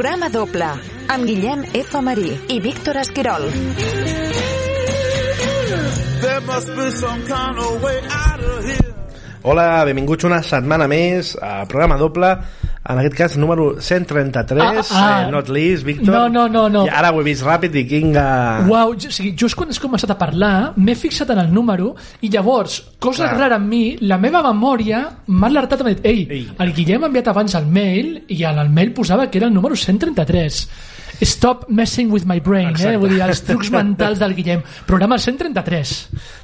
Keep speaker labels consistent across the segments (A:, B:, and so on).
A: Programa doble amb Guillem F. Marí i Víctor Esquirol.
B: Hola, benvinguts una setmana més a programa doble, en aquest cas número 133,
C: Ah, ah.
B: eh, not least, Víctor.
C: No, no, no, no.
B: I ara ho he vist ràpid i quinga...
C: Uau, jo, o sigui, just quan has començat a parlar m'he fixat en el número i llavors, cosa
B: Clar.
C: rara en mi, la meva memòria m'ha alertat m'ha dit ei,
B: Ei.
C: el Guillem ha enviat abans el mail i en el mail posava que era el número 133 Stop messing with my brain,
B: Exacte.
C: eh? Vull dir, els trucs mentals del Guillem. Programa 133.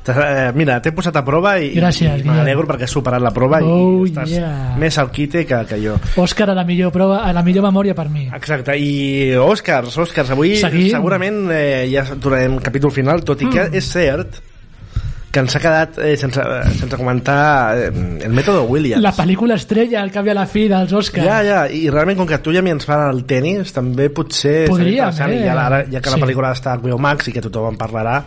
B: Eh, mira, t'he posat a prova i,
C: Gràcies,
B: i m'alegro perquè has superat la prova
C: Oh,
B: i estàs
C: yeah.
B: més al quite que, que jo.
C: Òscar, a la millor prova, a la millor memòria per mi.
B: Exacte, i Òscars, Òscars, avui
C: Seguim.
B: segurament eh, ja tornarem capítol final, tot i que
C: Mm.
B: és cert que ens ha quedat eh, sense, sense comentar eh, el mètode Williams.
C: La pel·lícula estrella, al cap i a la fi, dels Òscars.
B: Ja, ja, i realment com que tu i a mi ens fan el tennis també potser
C: Podríem, eh?
B: i ja, ara, ja que la
C: Sí.
B: pel·lícula està a HBO Max i que tothom en parlarà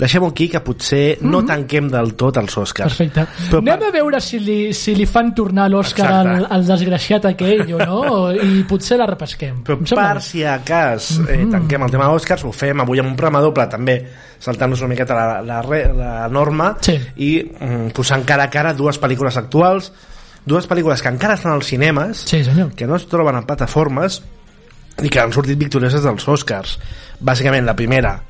B: deixem-ho aquí que potser no tanquem del tot els Oscars
C: Mhm. Perfecte.
B: Però
C: Anem
B: per-
C: a veure si li, si li fan tornar
B: Exacte.
C: al, al desgraciat aquell o no, i potser la repesquem.
B: però per si a cas eh,
C: Mhm.
B: tanquem el tema Oscars ho fem avui amb un programa doble també saltant-nos una miqueta la, la, la norma
C: Sí.
B: i mm, posant cara a cara dues pel·lícules actuals dues pel·lícules que encara estan als cinemes
C: Sí, senyor.
B: que no es troben en plataformes i que han sortit victorioses dels Oscars bàsicament la primera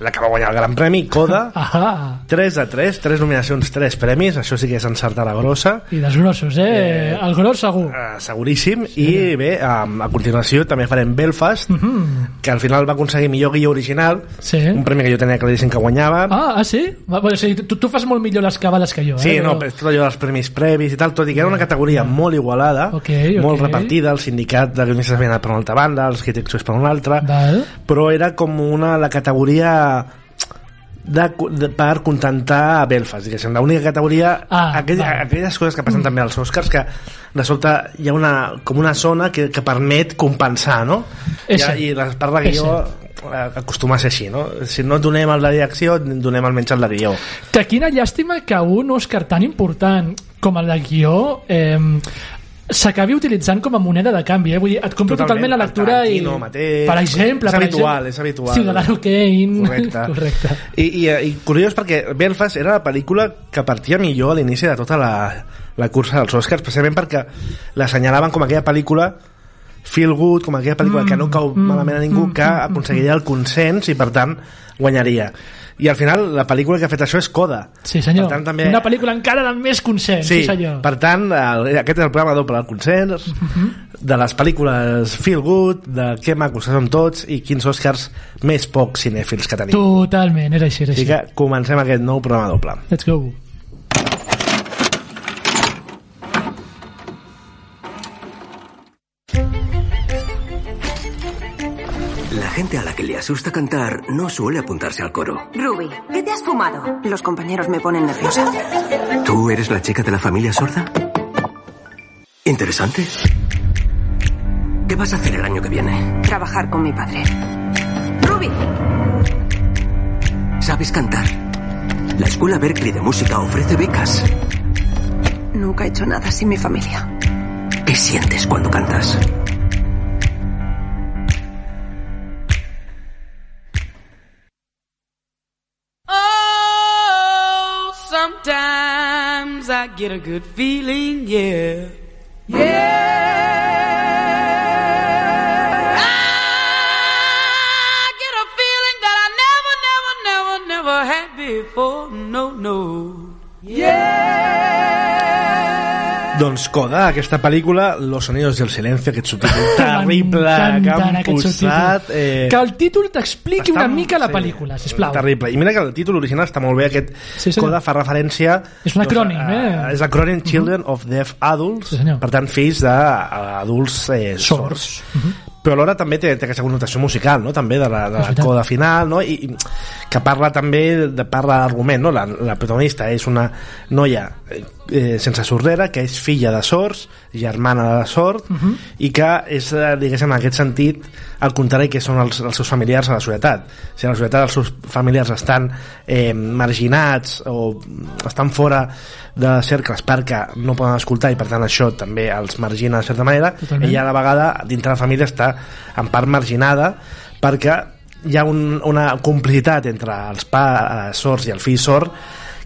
B: la que va guanyar el Gran Premi, Coda
C: Ahà.
B: 3 de 3, 3 nominacions 3 premis, això sí que és encertar la grossa
C: I dels grossos, eh?
B: Eh,
C: El gros segur.
B: eh, seguríssim i bé, a, a continuació també farem Belfast
C: Mhm.
B: que al final va aconseguir millor guió original
C: Sí.
B: un premi que jo tenia claríssim que guanyava
C: Ah, ah, sí? Va, bueno, sí tu, tu fas molt millor les cabales que jo,
B: Sí,
C: eh?
B: no,
C: però-
B: tot allò dels premis previs i tal, tot i que era una categoria molt igualada,
C: Ok,
B: molt
C: ok.
B: repartida, el sindicat de guionistes havia anat per una altra banda, els crítics per una altra,
C: Val.
B: però era com una, la categoria de, de, per contentar a Belfast, diguéssim, l'única categoria
C: Ah,
B: aquell,
C: val.
B: aquelles coses que passen també als Oscars que de sobte hi ha una, com una zona que, que permet compensar no? I, i les parts de guió eh, acostuma a ser així no? si no et donem el de direcció donem almenys el de guió
C: Que quina llàstima que un Òscar tan important com el de guió eh, s'acabi utilitzant com a moneda de canvi, eh? Vull dir, et compro
B: Totalment.
C: totalment, la lectura i...
B: Mateix.
C: Per exemple...
B: És
C: per
B: habitual,
C: exemple,
B: és habitual.
C: Ciudadano Kane...
B: Correcte.
C: Correcte.
B: I, i, I curiós perquè Belfast era la pel·lícula que partia millor a l'inici de tota la, la cursa dels Oscars, precisament perquè l'assenyalaven com aquella pel·lícula feel good, com aquella pel·lícula que no cau malament a ningú, que aconseguiria el consens i per tant guanyaria. I al final la pel·lícula que ha fet això és Coda.
C: Sí, senyor.
B: Per tant, també...
C: Una pel·lícula encara de més consens, sí, senyor.
B: per tant, el, aquest és el programa doble, el consens, de les pel·lícules feel good, de què macos que són tots i quins Oscars més pocs cinèfils que tenim.
C: Totalment, és així, és
B: Així
C: així.
B: que comencem aquest nou programa doble.
C: Let's go.
D: La gente a la que le asusta cantar no suele apuntarse al coro.
E: Ruby, ¿qué te has fumado? Los compañeros me ponen nerviosa.
D: ¿Tú eres la chica de la familia sorda? Interesante. ¿Qué vas a hacer el año que viene?
E: Trabajar con mi padre. Ruby,
D: ¿Sabes cantar? La escuela Berkeley de música ofrece becas.
E: nunca he hecho nada sin mi familia.
D: ¿Qué sientes cuando cantas?
F: I get a good feeling, yeah.
B: Doncs Coda, aquesta pel·lícula, Los sonidos del silencio, aquest subtítol terrible que han posat... Eh,
C: Que el títol t'expliqui una mica la
B: sí,
C: pel·lícula, sisplau.
B: Terrible. I mira que el títol original està molt bé, aquest
C: Sí, senyor.
B: Coda fa referència...
C: És un acrònim,
B: a-
C: eh?
B: És l'acrònim Children of Deaf Adults,
C: Sí, senyor.
B: per tant, fills d'adults eh, sords.
C: Sords.
B: Però alhora també té, té aquesta connotació musical, no? també de la, de la coda final, no? I, i que parla també de parla d'argument, no? La, la protagonista és una noia eh, eh, sense sordera, que és filla de sords, germana de sord, uh -huh. i que és, eh, diguéssim, en aquest sentit, al contrari que són els, els seus familiars a la societat. Si a la societat els seus familiars estan eh, marginats o estan fora de cercles perquè no poden escoltar i per tant això també els margina de certa manera,
C: Totalment.
B: ella a la vegada dintre la família està en part marginada perquè hi ha un, una complicitat entre els pares sords i el fill sord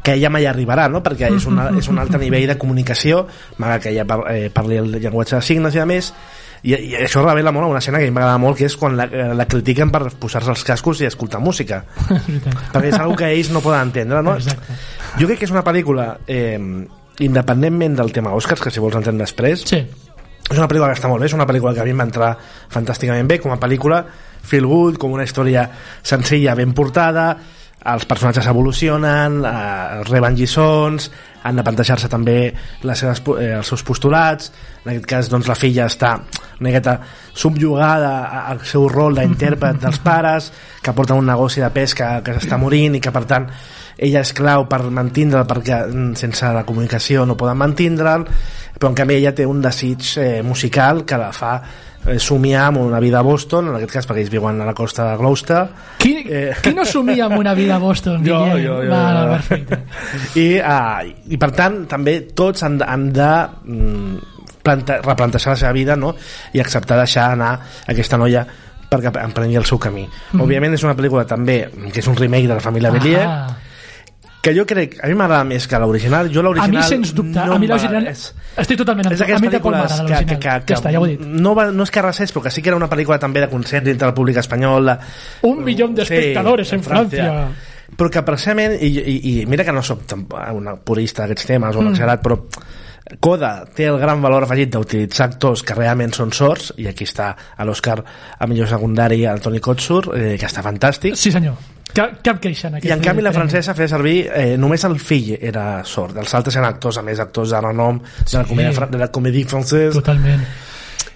B: que ella mai arribarà, no? perquè és, una, és un altre nivell de comunicació, malgrat que ella par, eh, parli el llenguatge de signes i a més, i, i això revela molt una escena que a mi m'agrada molt, que és quan la, eh, la critiquen per posar-se els cascos i escoltar música, perquè és una que ells no poden entendre, no?
C: Exacte.
B: Jo crec que és una pel·lícula, eh, independentment del tema Oscars, que si vols entendre després,
C: Sí.
B: és una pel·lícula que està molt bé, és una pel·lícula que a mi em va entrar fantàsticament bé, com a pel·lícula feel good, com una història senzilla, ben portada, els personatges evolucionen, eh, reben lliçons, han de plantejar-se també les seves, eh, els seus postulats, en aquest cas doncs, la filla està una miqueta subjugada al seu rol d'intèrpret dels pares, que porta un negoci de pesca que s'està morint i que per tant ella és clau per mantindre'l perquè mm, sense la comunicació no poden mantindre'l però en canvi ella té un desig eh, musical que la fa eh, somiar amb una vida a Boston, en aquest cas perquè ells viuen a la costa de Gloucester
C: Qui,
B: Eh.
C: qui no somia amb una vida a Boston?
B: Jo,
C: Guillem?
B: jo, jo, jo.
C: perfecte.
B: I, uh, i per tant també tots han han de mm, planta, replantejar la seva vida no? i acceptar deixar anar aquesta noia perquè emprengui el seu camí
C: Mhm.
B: òbviament és una pel·lícula també que és un remake de la família
C: Ah.
B: Que jo crec, a mi m'agrada més que l'original jo
C: A
B: l'original
C: mi, sens dubte,
B: no
C: a mi l'original...
B: és-
C: Estic totalment amb
B: és.
C: A mi m'agrada
B: que, que, que, que
C: Ja està, ja ho he dit.
B: no, va, no és que arrasés, però que sí que era una pel·lícula també de consens entre el públic espanyol.
C: Un millón de
B: Sí,
C: en
B: Francia.
C: Francia.
B: però que precisament, i, i, i mira que no soc una purista d'aquests temes o un
C: Mm.
B: exagerat, però Coda té el gran valor afegit d'utilitzar actors que realment són sords i aquí està a l'Oscar a millor secundari el Toni Kotsur eh, que està fantàstic
C: Sí, senyor. Cap, cap queixa en aquest
B: i en canvi la
C: premi.
B: francesa feia servir eh, només el fill era sord els altres eren actors, a més actors de renom de la comèdia, de la comèdia francesa
C: Totalment.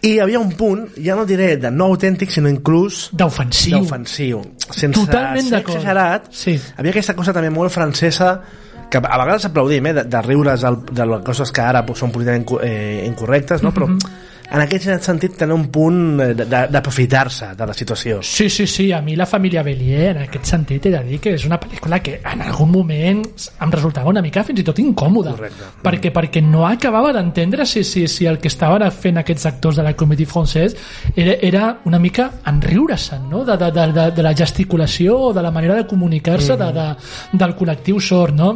B: i hi havia un punt, ja no diré de no autèntic sinó inclús
C: D'ofensiu.
B: d'ofensiu sense
C: Totalment
B: ser exagerat
C: Sí.
B: havia aquesta cosa també molt francesa que a vegades aplaudim, eh, de, de riure's del, de les coses que ara pues, són políticament eh, incorrectes, no? però
C: Mhm.
B: En aquest sentit tenen un punt eh, d'aprofitar-se de la situació.
C: Sí, sí, sí, a mi la família Bellier en aquest sentit he de dir que és una pel·lícula que en algun moment em resultava una mica fins i tot incòmoda
B: Correcte.
C: perquè, perquè no acabava d'entendre si, si, si el que estaven fent aquests actors de la comédie francès era, era una mica enriure-se'n no? de, de, de, de, de la gesticulació o de la manera de comunicar-se de, de, del col·lectiu sord no?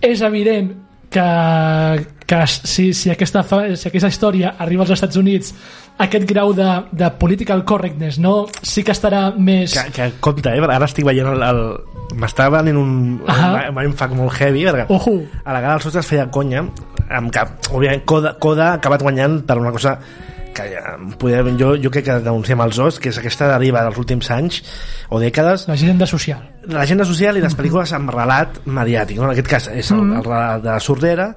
C: és evident que, que si, si, aquesta, si aquesta història arriba als Estats Units aquest grau de, de political correctness no? sí que estarà més
B: Que, que compte, eh? ara estic veient el... el m'està venint un,
C: Ahà.
B: un mindfuck molt heavy perquè
C: Ojo.
B: a la gala els ostres feia conya amb que, òbviament, Coda, Coda ha acabat guanyant per una cosa que ja, podem, jo, jo crec que denunciem els os que és aquesta deriva dels últims anys o dècades
C: l'agenda social
B: de l'agenda social i les pel·lícules amb relat mediàtic no? en aquest cas és el, el relat de la sordera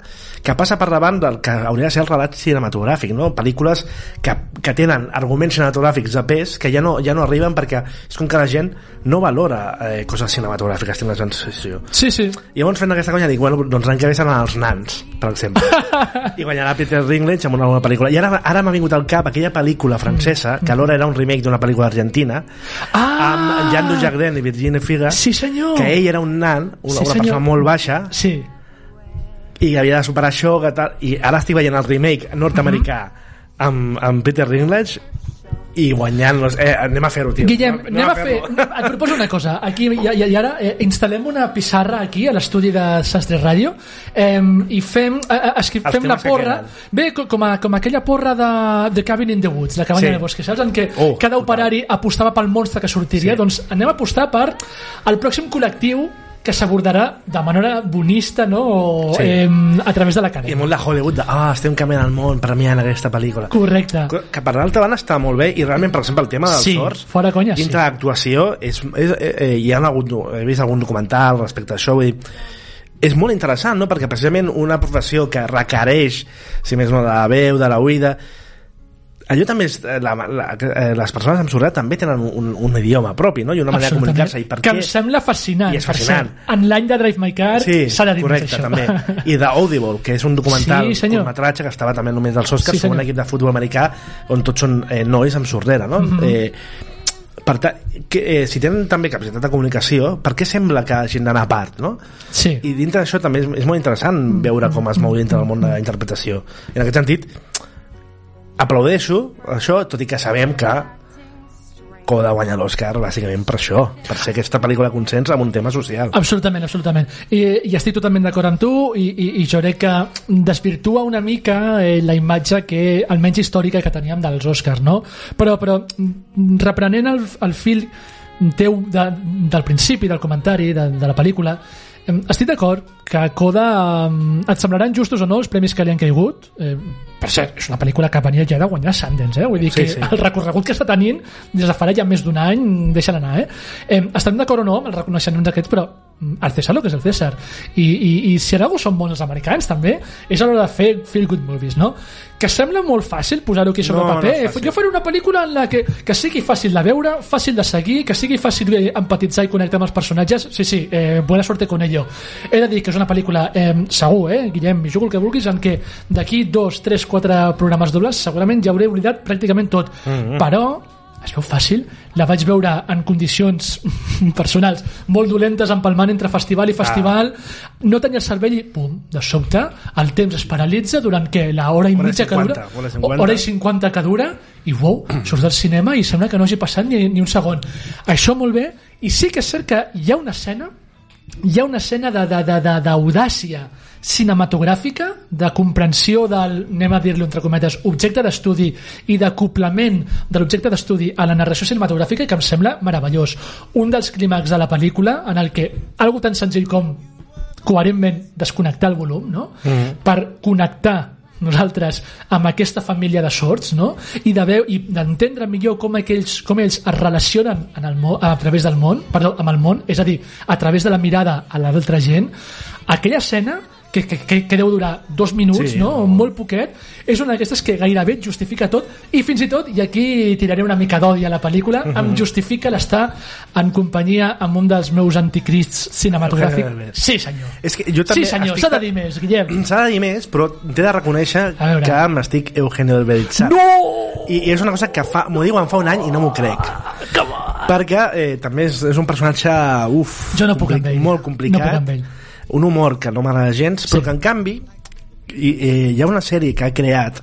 B: que passa per davant del que hauria de ser el relat cinematogràfic no? pel·lícules que, que tenen arguments cinematogràfics de pes que ja no, ja no arriben perquè és com que la gent no valora eh, coses cinematogràfiques tinc la sensació
C: sí, sí
B: i llavors fent aquesta conya dic, bueno, doncs l'any que ve seran els nans, per exemple. I guanyarà Peter Dinklage amb una, una pel·lícula. I ara, ara m'ha vingut al cap aquella pel·lícula francesa, que alhora era un remake d'una pel·lícula argentina,
C: ah,
B: amb Jean Dujardin i Virginie Figa,
C: sí senyor.
B: Que ell era un nan, una,
C: Sí,
B: una persona molt baixa,
C: sí,
B: i havia de superar això, que tal, i ara estic veient el remake nord-americà amb, amb Peter Dinklage i guanyant los... eh, anem a fer-ho, tio
C: Guillem, anem a fer...
B: fer-ho.
C: Et proposo una cosa. Aquí, i, i, ara eh, instal·lem una pissarra aquí, a l'estudi de Sastre Ràdio, eh, i fem, eh, eh, escri- fem la porra... Bé, co- com, a, com aquella porra de, de Cabin in the Woods, la cabanya
B: Sí.
C: de bosque, saps? En què
B: Oh,
C: cada operari apostava pel monstre que sortiria.
B: Sí.
C: Doncs anem a apostar per el pròxim col·lectiu que s'abordarà de manera bonista no? o,
B: Sí.
C: eh, a través de la
B: I molt de Hollywood, de, ah, estem canviant el món premiant aquesta pel·lícula.
C: Correcte.
B: que per l'altra banda està molt bé i realment per exemple el tema dels
C: Sí,
B: sords
C: fora conya, sí.
B: dintre l'actuació és, és, eh, eh, hi ha hagut, he vist algun documental respecte a això vull dir, és molt interessant no? perquè precisament una professió que requereix si més no de la veu, de la oïda allò també és, eh, la, la, eh, les persones amb sordesa també tenen un, un idioma propi no? i una manera de comunicar-se
C: que
B: què
C: em sembla fascinant,
B: I és fascinant.
C: cert. en l'any de Drive My Car
B: Sí,
C: s'ha de dir
B: correcte,
C: això.
B: també. I The Audible, que és un documental,
C: Sí, senyor.
B: curtmetratge que estava també només dels Oscars,
C: Sí,
B: sí, un equip de futbol americà on tots són eh, nois amb sordera, no?
C: Mhm.
B: eh, per ta, que, eh, si tenen també capacitat de comunicació, per què sembla que hagin d'anar a part, no?
C: Sí.
B: I dintre d'això també és, és molt interessant veure com es mou dintre del món de la interpretació. I en aquest sentit, aplaudeixo això, tot i que sabem que Coda guanya l'Oscar bàsicament per això, per ser aquesta pel·lícula consens amb un tema social.
C: Absolutament, absolutament. I, i estic totalment d'acord amb tu i, i, i jo crec que desvirtua una mica eh, la imatge que almenys històrica que teníem dels Oscars, no? Però, però reprenent el, el fil teu de, del principi del comentari de, de la pel·lícula estic d'acord que Coda et semblaran justos o no els premis que li han caigut eh, per cert, és una pel·lícula que venia ja de guanyar Sundance, eh? vull dir
B: Sí,
C: que
B: sí.
C: el recorregut que està tenint des de farà ja més d'un any, deixa anar eh? eh estem d'acord o no amb els reconeixements aquests però mm, el César el que és el César i, i, i si en algú són bons els americans també és a l'hora de fer feel good movies no? que sembla molt fàcil posar-ho aquí sobre
B: No,
C: paper
B: no fàcil.
C: jo faré una pel·lícula en la que, que sigui fàcil de veure fàcil de seguir, que sigui fàcil eh, empatitzar i connectar amb els personatges sí, sí, eh, buena suerte con ello he de dir que és una pel·lícula eh, segur, eh, Guillem, i jugo el que vulguis en què d'aquí dos, tres, quatre programes dobles segurament ja hauré oblidat pràcticament tot
B: Mhm.
C: però es veu fàcil, la vaig veure en condicions personals molt dolentes empalmant entre festival i festival no tenia el cervell i pum, de sobte el temps es paralitza durant què? la hora i
B: Hora
C: mitja que
B: 50,
C: dura
B: hora i 50.
C: hora i 50 que dura i wow, surts del cinema i sembla que no hagi passat ni, ni un segon això molt bé i sí que és cert que hi ha una escena hi ha una escena d'audàcia cinematogràfica, de comprensió del, anem a dir-li entre cometes, objecte d'estudi i d'acoplament de l'objecte d'estudi a la narració cinematogràfica que em sembla meravellós. Un dels clímax de la pel·lícula en el que algo tan senzill com coherentment desconnectar el volum no?
B: Mm.
C: per connectar nosaltres amb aquesta família de sorts no? i de veu, i d'entendre millor com aquells, com ells es relacionen en el món, a través del món, perdó, amb el món, és a dir, a través de la mirada a l'altra gent, aquella escena que, que, que, que deu durar dos minuts,
B: Sí,
C: no?
B: no.
C: molt poquet, és una d'aquestes que gairebé et justifica tot, i fins i tot, i aquí tiraré una mica d'odi a la pel·lícula,
B: Mhm.
C: em justifica l'estar en companyia amb un dels meus anticrists cinematogràfics. Sí, senyor.
B: És que jo també
C: sí, senyor,
B: estic-
C: s'ha de dir més, Guillem.
B: S'ha de dir més, però t'he de reconèixer que m'estic Eugenio Delberitzant.
C: No!
B: I, I és una cosa que fa, m'ho diuen fa un any i no m'ho crec. Perquè eh, també és, és un personatge uf,
C: Jo no puc ell.
B: molt complicat.
C: No puc amb ell.
B: Un humor que no m'agrada gens, però
C: Sí.
B: que en canvi i, eh, hi ha una sèrie que ha creat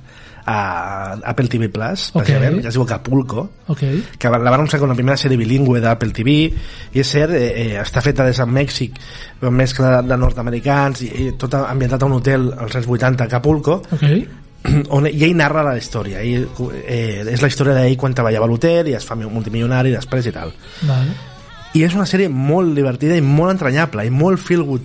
B: a Apple TV Plus,
C: Ok.
B: precisament, que es diu Acapulco,
C: Ok.
B: que la van anunciar com la primera sèrie bilingüe d'Apple TV i és cert, eh, eh, està feta des de Mèxic mescla de, nord-americans i, i tot ambientat a un hotel als anys 80 a Acapulco
C: Ok.
B: on i ell narra la història ell, eh, és la història d'ell quan treballava a l'hotel i es fa multimilionari després i tal
C: Vale.
B: i és una sèrie molt divertida i molt entranyable i molt feel good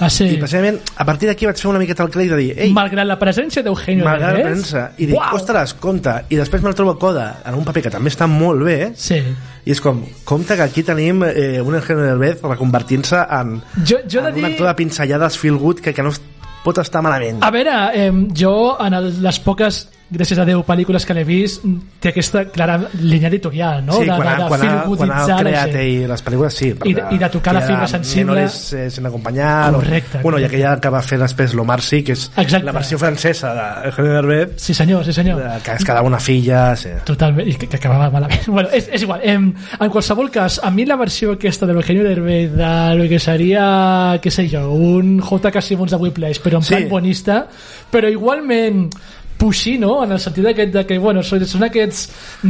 C: Ah, sí.
B: i precisament a partir d'aquí vaig fer una miqueta el crèdit de dir ei,
C: Malgrat la presència d'Eugenio
B: m'agrada la premsa i dic,
C: Uau!
B: ostres, compte i després me'l trobo a Coda en un paper que també està molt bé
C: Sí.
B: i és com, compte que aquí tenim eh, un Eugenio Derbez reconvertint-se en,
C: Jo, jo
B: en un
C: dir...
B: actor de pinzellades feel good que, que no pot estar malament
C: A veure, eh, jo en el, les poques, gràcies a Déu, pel·lícules que l'he vist, té aquesta clara línia editorial, no?
B: Sí,
C: de,
B: quan,
C: de, de
B: quan, ha, quan ha creat ell les pel·lícules, sí.
C: I de- i de tocar la fibra sensible.
B: Menores eh, sin acompanyar.
C: Correcte,
B: O, bueno, i aquella que va fer després l'Omar Sí, que és
C: Exacte.
B: la versió francesa de Eugenio Derbez,
C: Sí senyor, sí senyor.
B: de, que es quedava una filla... Sí.
C: Totalment, i que, que acabava malament. Bueno, és, és igual. Em, en qualsevol cas, a mi la versió aquesta de l'Eugenio Derbez de lo que seria, què sé jo, un J.K. Simmons de Whiplash, però en
B: Sí.
C: plan bonista, però igualment pushy, no? En el sentit aquest de que, bueno, són, són aquests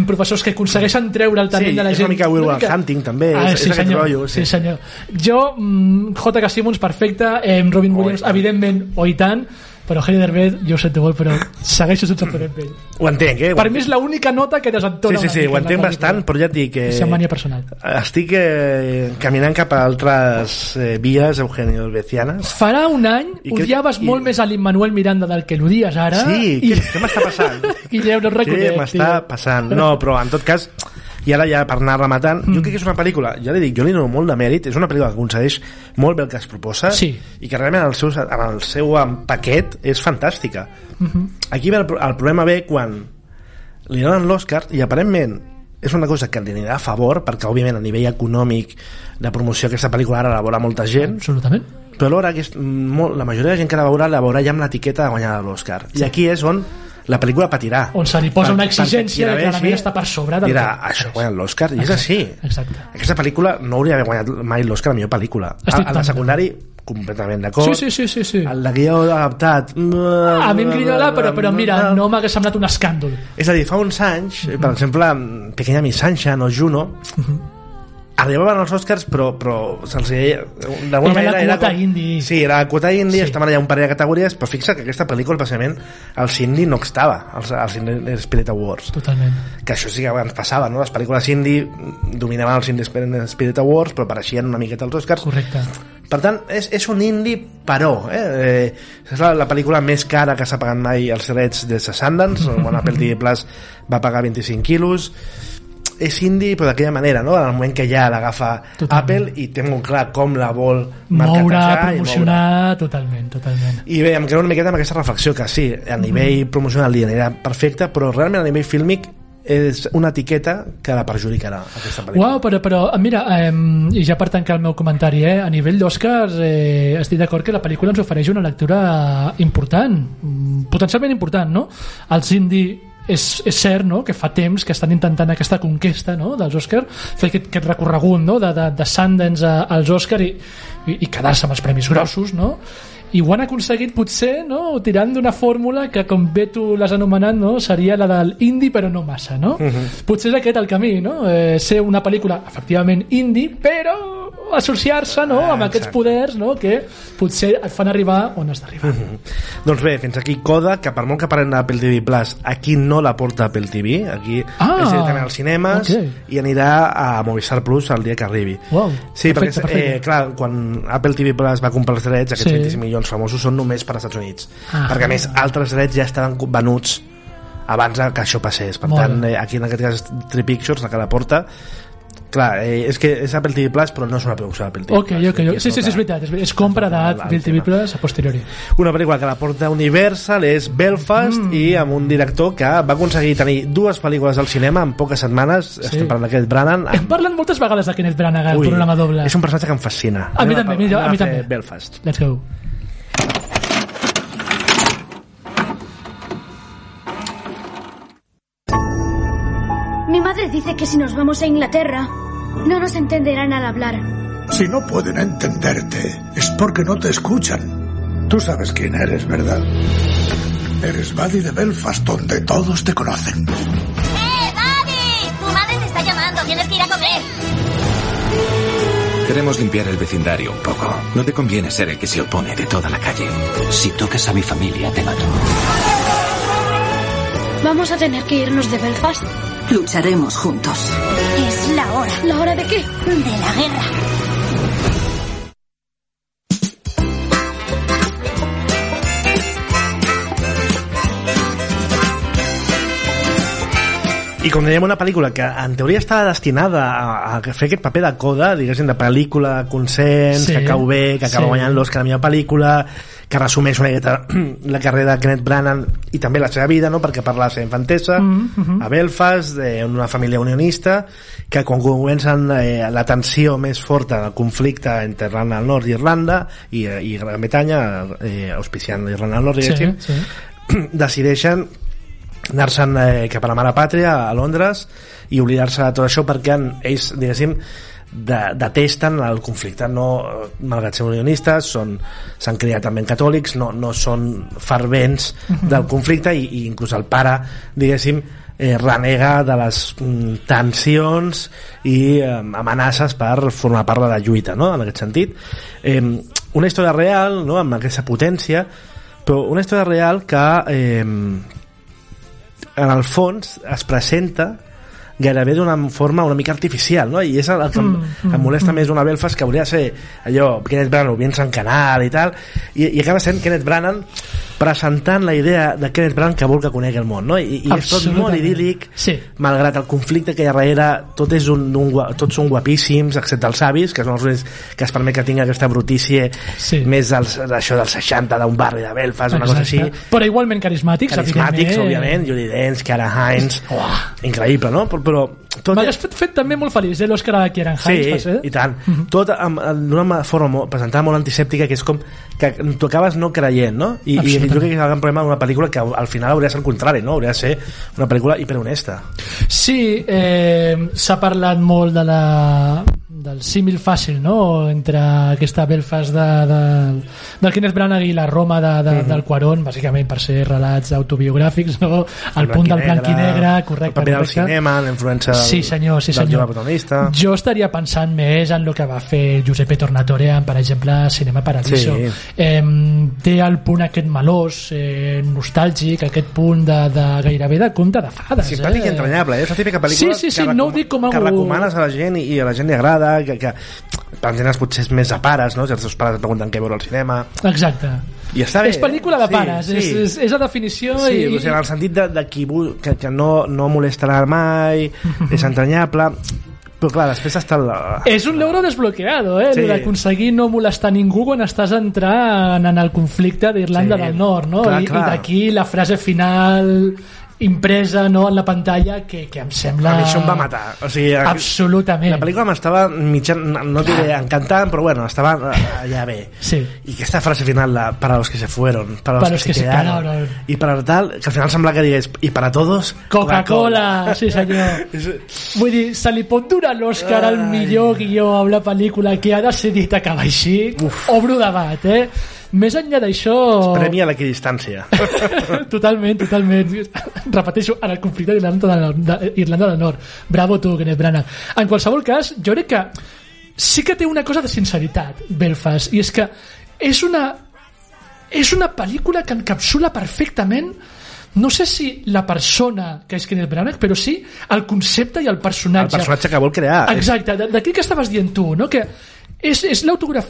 C: professors que aconsegueixen treure el talent
B: Sí,
C: de la
B: és
C: gent.
B: una mica Will Hunting, també,
C: Ah,
B: és-
C: sí,
B: és
C: senyor,
B: rotllo, sí.
C: sí. senyor. Jo, mm, J.K. Simmons, perfecte, eh, Robin Williams, evidentment, o i tant, però Eugenio Derbez, jo ho sento molt, però segueixo sense poder amb ell.
B: Ho entenc, eh?
C: Per mi és l'única nota que
B: Sí,
C: desentona
B: sí, sí,
C: mica
B: ho entenc bastant, però ja et dic que...
C: És mania personal.
B: Estic eh, caminant cap a altres eh, vies Eugenio Derbecianes.
C: Farà un any
B: I crec-
C: odiaves
B: i-
C: molt més a l'Immanuel Miranda del que l'odies ara.
B: Sí,
C: i...
B: què, què m'està passant?
C: Guillem, no et
B: Què
C: reconec,
B: m'està passant? No, però en tot cas, i ara ja per anar rematant,
C: Mm.
B: jo crec que és una pel·lícula, ja li dic, jo li dono molt de mèrit, és una pel·lícula que aconsegueix molt bé el que es proposa
C: Sí.
B: i que realment el seu, en el seu paquet és fantàstica.
C: Mhm.
B: Aquí ve el, el problema ve quan li donen l'Oscar i aparentment és una cosa que li anirà a favor perquè òbviament a nivell econòmic de promoció aquesta pel·lícula ara la veurà molta gent
C: Absolutament.
B: però alhora que és molt, la majoria de gent que la veurà la veurà ja amb l'etiqueta de guanyar l'Oscar i aquí és on la pel·lícula patirà
C: On se li posa
B: Per-
C: una exigència
B: la
C: que clarament està per sobre del
B: dirà,
C: que-
B: això guanya l'Oscar i és així.
C: Exacte.
B: aquesta pel·lícula no hauria d'haver guanyat mai l'Oscar a millor pel·lícula.
C: Estic
B: a, a la secundari completament d'acord.
C: Sí, sí, sí, sí, sí.
B: el de guió adaptat
C: A mi em grinyola, però, però mira, no. m'hagués semblat un escàndol.
B: és a dir, fa uns anys, per exemple, Pequeña Miss Sunshine o Juno, arribaven als Oscars, però, però se'ls deia... D'alguna
C: Era la
B: manera
C: quota indie.
B: Sí, era la quota indie,
C: Sí.
B: estaven allà un parell de categories, però fixa que aquesta pel·lícula, precisament, als indie no estava, als, als Spirit Awards.
C: Totalment.
B: Que això sí que ens passava, no? Les pel·lícules indie dominaven els Indie Spirit Awards, però apareixien una miqueta als Oscars.
C: Correcte.
B: Per tant, és, és un indie però eh? eh és la, la pel·lícula més cara que s'ha pagat mai els drets de Sundance quan Apple TV Plus va pagar 25 quilos és indie però d'aquella manera no? en el moment que ja l'agafa. Apple i té molt clar com la vol
C: Moure, promocionar, totalment, totalment.
B: i bé, em quedo una miqueta amb aquesta reflexió que sí, a nivell promocional li anirà perfecte, però realment a nivell fílmic és una etiqueta que la perjudicarà aquesta pel·lícula.
C: Uau, però, però mira, eh, i ja per tancar el meu comentari, eh, a nivell d'Oscars eh, estic d'acord que la pel·lícula ens ofereix una lectura important, mm, potencialment important, no? Els indie és, és cert no? que fa temps que estan intentant aquesta conquesta no? dels Oscars, fer aquest, aquest recorregut no? de, de, de Sundance als Oscars i, i, i quedar-se amb els premis grossos, no? I ho han aconseguit potser no? tirant d'una fórmula que com bé tu l'has anomenat no? seria la del indie però no massa no? potser és aquest el camí no? eh, ser una pel·lícula efectivament indie però associar-se no? amb aquests
B: exacte.
C: poders no? que potser et fan arribar on has d'arribar
B: Doncs bé, fins aquí Coda, que per molt que parlem d'Apple TV Plus, aquí no la porta Apple TV, aquí
C: Ah,
B: és directament als cinemes
C: ok.
B: i anirà a Movistar Plus el dia que arribi.
C: Uau,
B: sí,
C: perfecte,
B: perquè,
C: perfecte.
B: Eh, clar, quan Apple TV Plus va comprar els drets, aquests
C: Sí.
B: 25 milions famosos són només per als Estats Units.
C: Ah.
B: perquè, a més, altres drets ja estaven venuts abans que això passés. Per
C: Molt
B: tant, eh, aquí en aquest cas Tri Pictures, la que la porta, clar, eh, és que és Apple TV Plus, però no és una producció d'Apple TV
C: Ok,
B: Plus.
C: ok,
B: Aquí
C: ok. Sí, sí, sí, és
B: tota-
C: veritat. És, és compra
B: tota
C: d'Apple TV Plus a posteriori.
B: una pel·lícula que la porta Universal és Belfast mm. i amb un director que va aconseguir tenir dues pel·lícules al cinema en poques setmanes sí. estem parlant d'aquest Branagh
C: Hem
B: amb...
C: parlat moltes vegades de Kenneth Branagh al programa doble.
B: és un personatge que em fascina
C: A mi també, a mi
B: fer
C: també.
B: Belfast
C: Let's go.
G: Mi madre dice que si nos vamos a Inglaterra, no nos entenderán al hablar.
H: Si no pueden entenderte, es porque no te escuchan. Tú sabes quién eres, ¿verdad? Eres Buddy de Belfast, donde todos te conocen.
I: ¡Eh, Daddy! Tu madre te está llamando, tienes que ir a comer.
J: Queremos limpiar el vecindario un poco. No te conviene ser el que se opone de toda la calle.
D: Si tocas a mi familia, te mato.
G: Vamos a tener que irnos de Belfast.
E: Lucharemos juntos.
I: Es la hora
G: ¿La hora de qué?
I: de la guerra.
B: I com dèiem una pel·lícula que en teoria estava destinada a, a fer aquest paper de coda diguéssim de pel·lícula, consens
C: Sí,
B: que cau bé, que acaba
C: sí.
B: guanyant l'Oscar a millor pel·lícula que resumeix una miqueta la carrera de Kenneth Branagh i també la seva vida no? perquè parla de la seva infantesa
C: Mm, mhm.
B: a Belfast, eh, en una família unionista que quan comencen eh, la tensió més forta del conflicte entre Irlanda del Nord i Irlanda i, eh, i Gran Bretanya eh, auspiciant l'Irlanda del Nord
C: Sí,
B: diguéssim,
C: sí.
B: decideixen anar-se'n eh, cap a la mare pàtria a Londres i oblidar-se de tot això perquè en, ells, diguéssim de, detesten el conflicte no, malgrat ser unionistes s'han criat també catòlics no, no són fervents del conflicte i, i inclús el pare diguéssim eh, renega de les mm, tensions i eh, amenaces per formar part de la lluita no? en aquest sentit eh, una història real no? amb aquesta potència però una història real que eh, en el fons es presenta gairebé d'una forma una mica artificial no? i és el, el que em,
C: Mm,
B: em molesta més d'una Belfast que hauria de ser allò Kenneth Branagh bien canal i tal i, i acaba sent Kenneth Branagh presentant la idea de Kenneth Branagh que vol que conegui el món, no? I, i és tot molt idíl·lic,
C: Sí.
B: malgrat el conflicte que hi ha darrere, tot és un, un, tots són guapíssims, excepte els avis, que són els únics que es permet que tingui aquesta brutícia
C: Sí.
B: més dels, d'això dels 60, d'un barri de Belfast, una cosa així.
C: Però igualment carismàtics,
B: Carismàtics, òbviament, Judy Dench, Cara Hines, increïble, no? Però, però tot
C: M'hagués fet, fet també molt feliç, eh, l'Òscar a Kieran Hines,
B: Sí,
C: ser?
B: i tant. Tot amb- d'una forma molt, presentada molt antisèptica, que és com que tu acabes no creient, no? I, i jo crec que és el gran problema d'una pel·lícula que al final hauria de ser el contrari, no? Hauria de ser una pel·lícula hiperhonesta.
C: Sí, eh, s'ha parlat molt de la, del símil fàcil no? entre aquesta Belfast de, de, del Kenneth Branagh i la Roma de, de,
B: Mhm.
C: del Quarón, bàsicament per ser relats autobiogràfics, no? el punt del blanc i negre, correcte.
B: El paper del
C: correcte.
B: cinema, la influència del,
C: Sí, senyor, sí,
B: del
C: senyor.
B: protagonista.
C: Jo estaria pensant més en el que va fer Giuseppe Tornatore en, per exemple, Cinema Paradiso.
B: Sí.
C: Eh, té el punt aquest melós, eh, nostàlgic, aquest punt de, de gairebé de conte de fades.
B: Simpàtic
C: eh?
B: i entranyable, eh? és la típica pel·lícula
C: Sí, sí, sí,
B: que,
C: no ho dic com a
B: que recomanes a la gent i, i a la gent li agrada, que, que per entendre's potser és més de pares, no? si els teus pares et pregunten què veure al cinema.
C: Exacte.
B: I està bé.
C: És pel·lícula de
B: Sí,
C: pares,
B: sí.
C: és, és, és la definició
B: Sí,
C: i...
B: o sigui, en el sentit de, de qui que, que no, no molestarà mai, és entranyable, però clar, després està el...
C: És un logro desbloqueado, eh?
B: Sí.
C: Sí. d'aconseguir no molestar ningú quan estàs entrant en el conflicte d'Irlanda
B: Sí.
C: del Nord, no?
B: Clar,
C: I,
B: clar.
C: i d'aquí la frase final impresa no, en la pantalla que, que em sembla...
B: A mi això em va matar. O sigui,
C: Absolutament.
B: La pel·lícula m'estava mitjan, no diré encantant, però bueno, estava eh, allà bé.
C: Sí.
B: I aquesta frase final, la, para los que se fueron, para los,
C: Para los que se
B: quedaron,
C: quedaron.
B: y para tal, que al final sembla que digués, i para todos,
C: Coca-Cola, sí senyor. Vull dir, se li pot donar l'Òscar al millor guió a una pel·lícula que ha decidit acabar així? Obro debat, eh? Més enllà d'això...
B: Premi a l'equidistància.
C: totalment, totalment. Repeteixo, en el conflicte d'Irlanda del, de, Irlanda del Nord. Bravo tu, Kenneth Branagh. En qualsevol cas, jo crec que sí que té una cosa de sinceritat, Belfast, i és que és una és una pel·lícula que encapsula perfectament no sé si la persona que és Kenneth Branagh, però sí el concepte i el
B: El
C: personatge.
B: personatge que vol crear.
C: Exacte, d- d'aquí que estaves dient tu, no? que és, és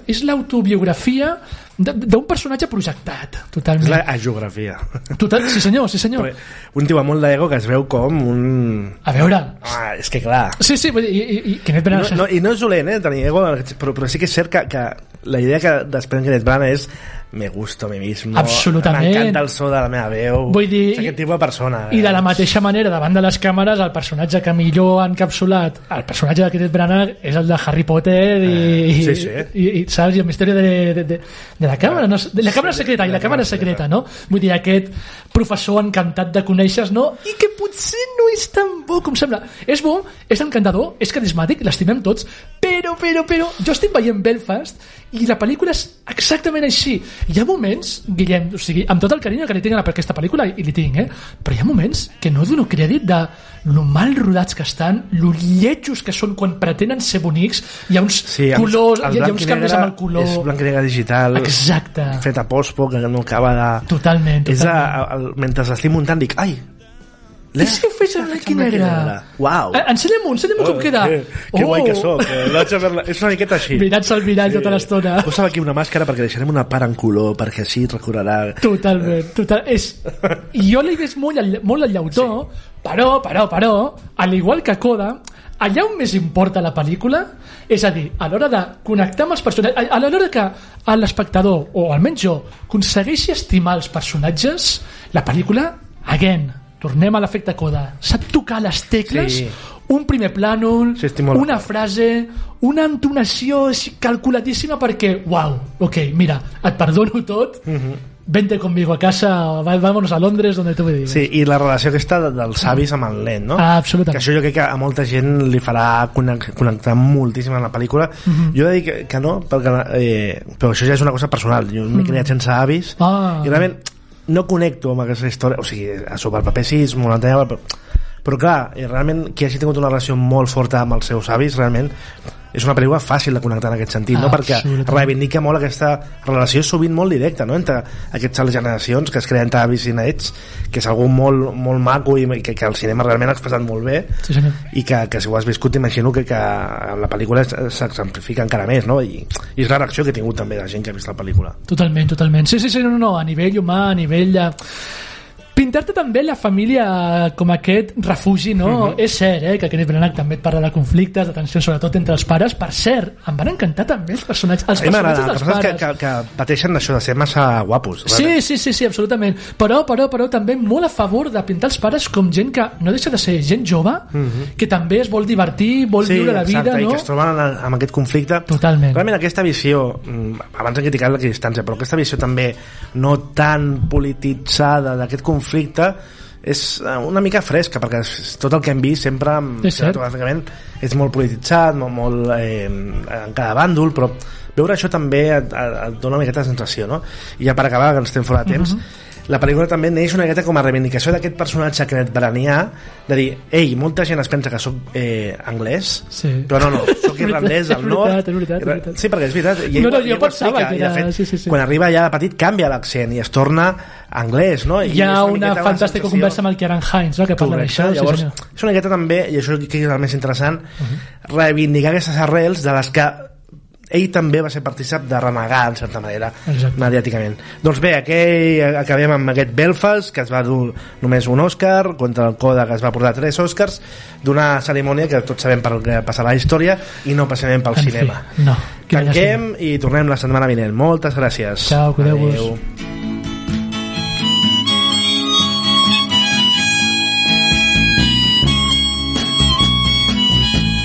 C: és l'autobiografia d'un personatge projectat,
B: És
C: totalment.
B: la geografia.
C: Total, sí senyor, sí senyor.
B: Un tio amb molt d'ego que es veu com un...
C: A veure...
B: Ah, és que clar...
C: Sí, sí, i, i, i Kenneth
B: No,
C: Branagh...
B: no, I no és dolent, eh, tenir ego, però, però sí que és cert que, que la idea que desprèn Kenneth Branagh és me gusto a mi mismo,
C: Absolutament.
B: m'encanta el so de la meva veu,
C: Vull dir,
B: és aquest tipus de persona.
C: I de la mateixa manera, davant de les càmeres, el personatge que millor ha encapsulat el personatge de Kenneth Branagh és el de Harry Potter i,
B: Eh, sí, sí.
C: i, i, saps? I el misteri de, de, de, de la càmera, no? de la càmera secreta, i la càmera secreta, no? Vull dir, aquest professor encantat de conèixer no? I que potser no és tan bo com sembla. És bo, és encantador, és carismàtic, l'estimem tots, però, però, però, jo estic veient Belfast i la pel·lícula és exactament així. Hi ha moments, Guillem, o sigui, amb tot el carinyo que li tinc a aquesta pel·lícula, i li tinc, eh? però hi ha moments que no dono crèdit de lo mal rodats que estan, lo lletjos que són quan pretenen ser bonics, hi ha uns
B: Sí, amb-
C: colors, hi ha, uns canvis amb el color...
B: És blanc i negre digital.
C: Exacte.
B: Fet a pospo, que no acaba de...
C: Totalment,
B: És a,
C: totalment.
B: a, a, mentre l'estic muntant dic, ai,
C: I si ho fes en i negre?
B: Uau.
C: Eh, Ensenya-m'ho, ensenya-m'ho com queda.
B: Que, que guai que soc. eh, És una miqueta així.
C: Mirant-se al mirall tota l'estona.
B: Posa'm aquí una màscara perquè deixarem una part en color, perquè així et recordarà...
C: Totalment, total. És, jo l'he vist molt, molt al llautó, sí. però, però, però, al igual que Coda, allà on més importa la pel·lícula, és a dir, a l'hora de connectar amb els personatges, a, l'hora que l'espectador, o almenys jo, aconsegueixi estimar els personatges, la pel·lícula, again, tornem a l'efecte Coda, sap tocar les tecles,
B: Sí.
C: un primer plànol,
B: Sí,
C: una frase, una entonació calculadíssima perquè, uau, ok, mira, et perdono tot, vente conmigo a casa, vámonos a Londres, donde tú me digas.
B: Sí, i la relació aquesta de- dels avis amb el nen, no?
C: Ah, absolutament.
B: Que això jo crec que a molta gent li farà connec- connectar moltíssim amb la pel·lícula.
C: Mhm.
B: Jo he de dir que, que no, perquè, eh, però això ja és una cosa personal. Jo m'he
C: Mhm.
B: criat sense avis
C: Ah.
B: i realment no connecto amb aquesta història. O sigui, a sobre el paper sí és molt entranyable, però, però clar, eh, realment qui hagi tingut una relació molt forta amb els seus avis, realment és una pel·lícula fàcil de connectar en aquest sentit, no? perquè reivindica molt aquesta relació sovint molt directa no? entre aquestes generacions que es creen avis i nets, que és algú molt, molt maco i que, que el cinema realment ha expressat molt bé
C: Sí, senyor.
B: i que, que si ho has viscut t'imagino que, que la pel·lícula s'exemplifica encara més no? I, i és la reacció que ha tingut també la gent que ha vist la pel·lícula
C: Totalment, totalment. Sí, sí, sí, no, no, a nivell humà, a nivell de... Pintar-te també la família com aquest refugi, no?
B: Mhm.
C: És cert, eh, que Kenneth Branagh també et parla de conflictes, de tensions, sobretot entre els pares. Per cert, em van encantar també els personatges, els personatges
B: el
C: dels pares.
B: que, que, que pateixen això de ser massa guapos
C: Sí, sí, sí, sí, absolutament. Però, però, però també molt a favor de pintar els pares com gent que no deixa de ser gent jove,
B: Mhm.
C: que també es vol divertir, vol
B: sí,
C: viure la vida,
B: exacte, i
C: no?
B: que es troben en, amb aquest conflicte
C: Totalment.
B: realment aquesta visió mm, abans hem criticat l'equidistància però aquesta visió també no tan polititzada d'aquest conflicte és eh, una mica fresca perquè tot el que hem vist sempre mm,
C: És
B: és molt polititzat molt, molt eh, en cada bàndol però veure això també et, et, et dona una miqueta de sensació no? i ja per acabar que ens estem fora de temps
C: Mhm.
B: La pel·lícula també neix una miqueta com a reivindicació d'aquest personatge que et baranià de dir, ei, molta gent es pensa que sóc eh, anglès
C: Sí.
B: però no, no, sóc irlandès
C: veritat,
B: nord
C: és veritat, és veritat.
B: sí, perquè és veritat i
C: No, no, jo pensava que
B: i de
C: era-
B: fet,
C: sí, sí, sí.
B: quan arriba ja de petit canvia l'accent i es torna anglès no? I
C: Hi ha una
B: la
C: fantàstica
B: sensació-
C: conversa amb el Kieran Hines, no? que parla d'això.
B: llavors
C: sí, senyor.
B: és una miqueta també, i això que és el més interessant, reivindicar aquestes arrels de les que ell també va ser partícip de renegar, en certa manera,
C: Exacte.
B: mediàticament. Doncs bé, aquí acabem amb aquest Belfast, que es va dur només un Òscar, contra el Coda, que es va portar tres Òscars, d'una cerimònia que tots sabem per què passarà la història i no precisament pel
C: En fi,
B: cinema.
C: no. Quina
B: Tanquem i tornem la setmana vinent. Moltes gràcies.
C: Ciao, cuideu-vos.
B: Adéu.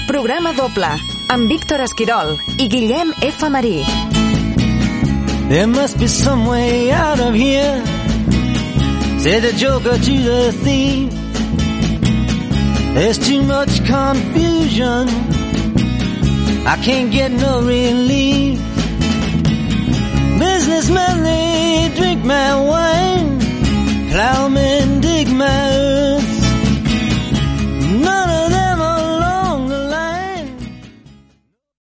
A: Programa doble amb Víctor Esquirol i Guillem F. Marí.
K: There must be some way out of here. Said the joker to the thief. There's too much confusion. I can't get no relief. Businessmen, they drink my wine. Plowmen dig my earth.